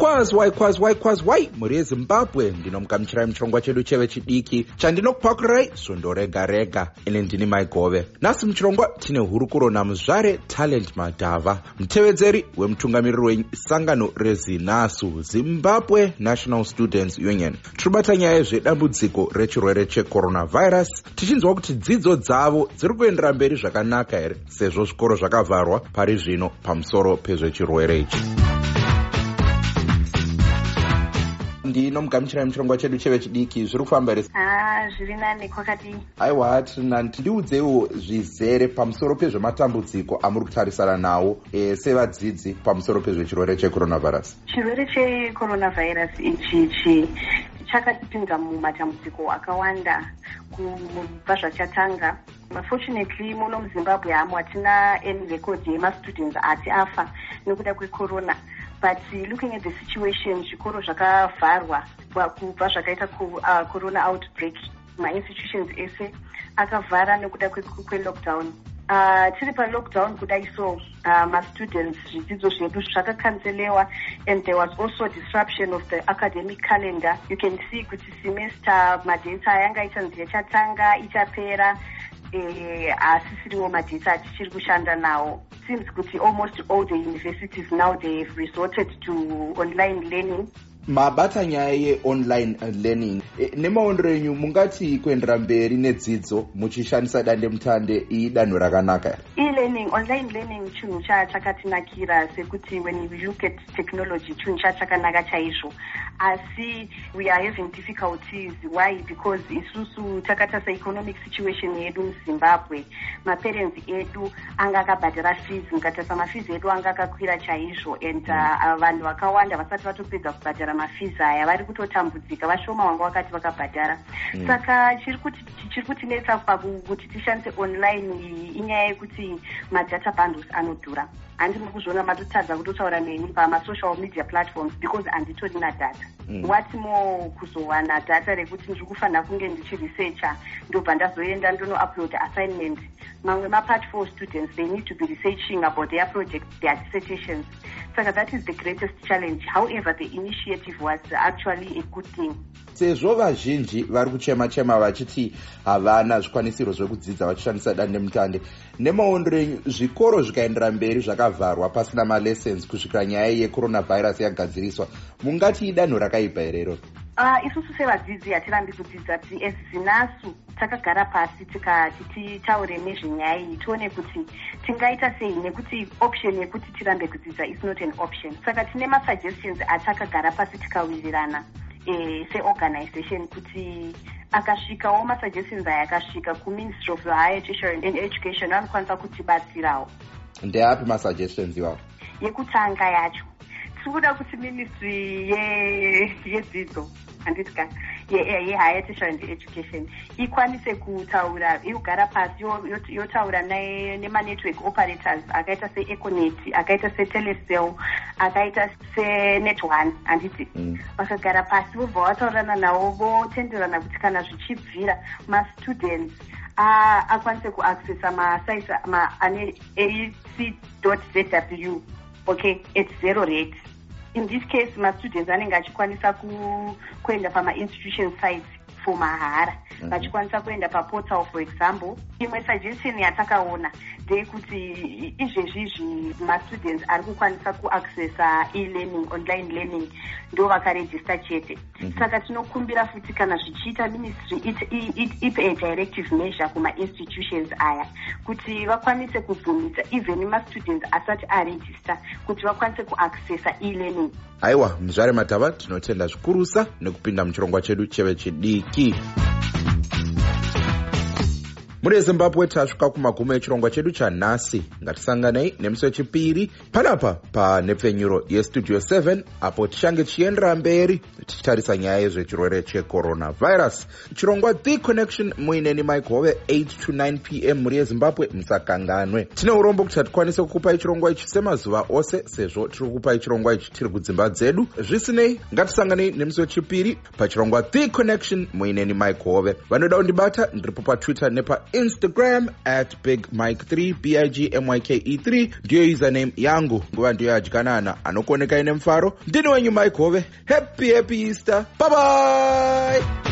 kwazwai kwazwai kwazwai mhuri yezimbabwe ndinomugamuchirai muchirongwa chedu cheve chidiki. Chandinokupakurirai svondo rega rega. Ine ndini maigove nhasi muchirongwa tine hurukuro namuzvare talent madhava mutevedzeri wemutungamiriri wesangano rezinasu zimbabwe national students union. Tiribata nyaya yezvedambudziko rechirwere checoronavirus. Tichinzwa kuti dzidzo dzavo dziri kuendera mberi zvakanaka here sezvo zvikoro zvakavharwa. Pari zvino pamusoro pezvechirwere ichi ndinomugamuchirai muchirongwa chedu cheve chidiki zviri kufamba here? Zviri nani kwakadii aiwa tiri nani tindiudzeiwo zvizere pamusoro pezvematambudziko amuri kutarisana nawo e, sevadzidzi pamusoro pezvechirwere checoronavirus. Chirwere checoronavirus ichichi chakatipinza mumatambudziko akawanda kubva zvachatanga. Fortunately muno muzimbabwe hamo hatina any record yemastudents ati afa nekuda kwecorona but looking at the situation zvikoro zvakavharwa kubva zvakaita uh, outbreak mainstitutions ese akavhara nekuda kwelockdown uh, tiri palockdown kudai so uh, mastudents zvidzidzo zvedu zvakacancelewa and there was also disruption of the academic calendar. You can see kuti semester madates ayanga ichanzi yachatanga ichapera eh, madates atichiri kushanda nawo seems kuti almost all the universities now they have resorted to online learning. Mabata nyaya yeonline learning. E, nemaondero enyu mungati kuendera mberi nedzidzo muchishandisa dande mutande idanho rakanaka. E-learning online learning chinhu chachakatinakira sekuti when you look at technology chinhu chachakanaka chaizvo asi we are having difficulties. Why? Because isusu takatasa economic situation yedu muzimbabwe. Maparents edu anga akabhadhara fees mukatasa mafees edu anga akakwira chaizvo. And uh, vanhu vakawanda vasati vatopedza kubhadhara mafees aya vari kutotambudzika vashoma wanga vakati vakabhadhara. Mm. saka chiri kutinetsa pakuti tishandise online inyaya yekuti madata bundles anodhura. Handiri kuzviona matotadza kutotaura neni pamasocial media platforms because handitorina data mm. what more kuzowana data rekuti ndiri kufanira kunge ndichiresearcha ndobva ndazoenda ndonoupload assignment. Mamwe mapart for students they need to be researching about their project their dissertations. Saka that is the greatest challenge. However the initiative was actually a good thing sezvo vazhinji vari kuchema chema vachiti havana zvikwanisiro zvekudzidza vachishandisa dande mutande. Nemaondero enyu zvikoro zvikaendera mberi zvakavharwa pasina malessons kusvikira nyaya yecoronavhirus yagadziriswa. Mungati idanho rakaipa herero uh, isusu sevadzidzi hatirambi kudzidza ti as zinasu takagara pasi tikati titaure nezvenyaya iyi tione kuti tingaita sei nekuti option yekuti tirambe kudzidza is not an option. Saka tine masuggestions atakagara pasi tikawirirana e, seorganization kuti akasvikawo masuggestions aya akasvika kuministry of high education and education anokwanisa kutibatsirawo ndeapi masuggestions iwawo yekutanga yacho tiri kuda kuti ministry yedzidzo handiti ka yehigher education and education ikwanise kutaura iugara pasi yotaura nemanetwork operators akaita seeconet akaita setelecel akaita senet one handiti mm. vakagara pasi vobva vataurana navo votenderana kuti kana zvichibvira mastudents akwanise kuaccessa masite ane ac zw okay at zero rate in this case mastudents anenge achikwanisa kuenda pamainstitution sites for mahara mhm. vachikwanisa kuenda paportal for example imwe suggestion yatakaona ndeyekuti izvezvizvi mastudents ari kukwanisa kuaccessa elearning online learning ndo vakarejista chete mhm. saka tinokumbira futi kana zvichiita ministry ipe adirective measure kumainstitutions aya kuti vakwanise kubvumidza even mastudents asati arejista kuti vakwanise kuaccessa elearning aiwa muzvare matava tinotenda zvikurusa nekupinda muchirongwa chedu cheve chidiki aqui. Muri ezimbabwe tasvika kumagumo echirongwa chedu chanhasi. Ngatisanganei nemusi wechipiri panapa panhepfenyuro yestudio 7 apo tichange tichiendera mberi tichitarisa nyaya yezvechirwere checoronavirus. Chirongwa the connection muineni mike hove 8 to 9 p m muri yezimbabwe musakanganwe. Tine urombo kuti hatikwanise kukupai chirongwa ichi semazuva ose sezvo tiri kukupai chirongwa ichi tiri kudzimba dzedu. Zvisinei ngatisanganei nemusi wechipiri pachirongwa the connection muineni mike hove vanoda kundibata ndiripo patwitter nepa instagram at big mike 3 bigmyke 3 ndiyo username yangu. Nguva ndiyo yadyanana anokuoneka ine mufaro ndini wenyu mike hove happy happy easter. Bye bye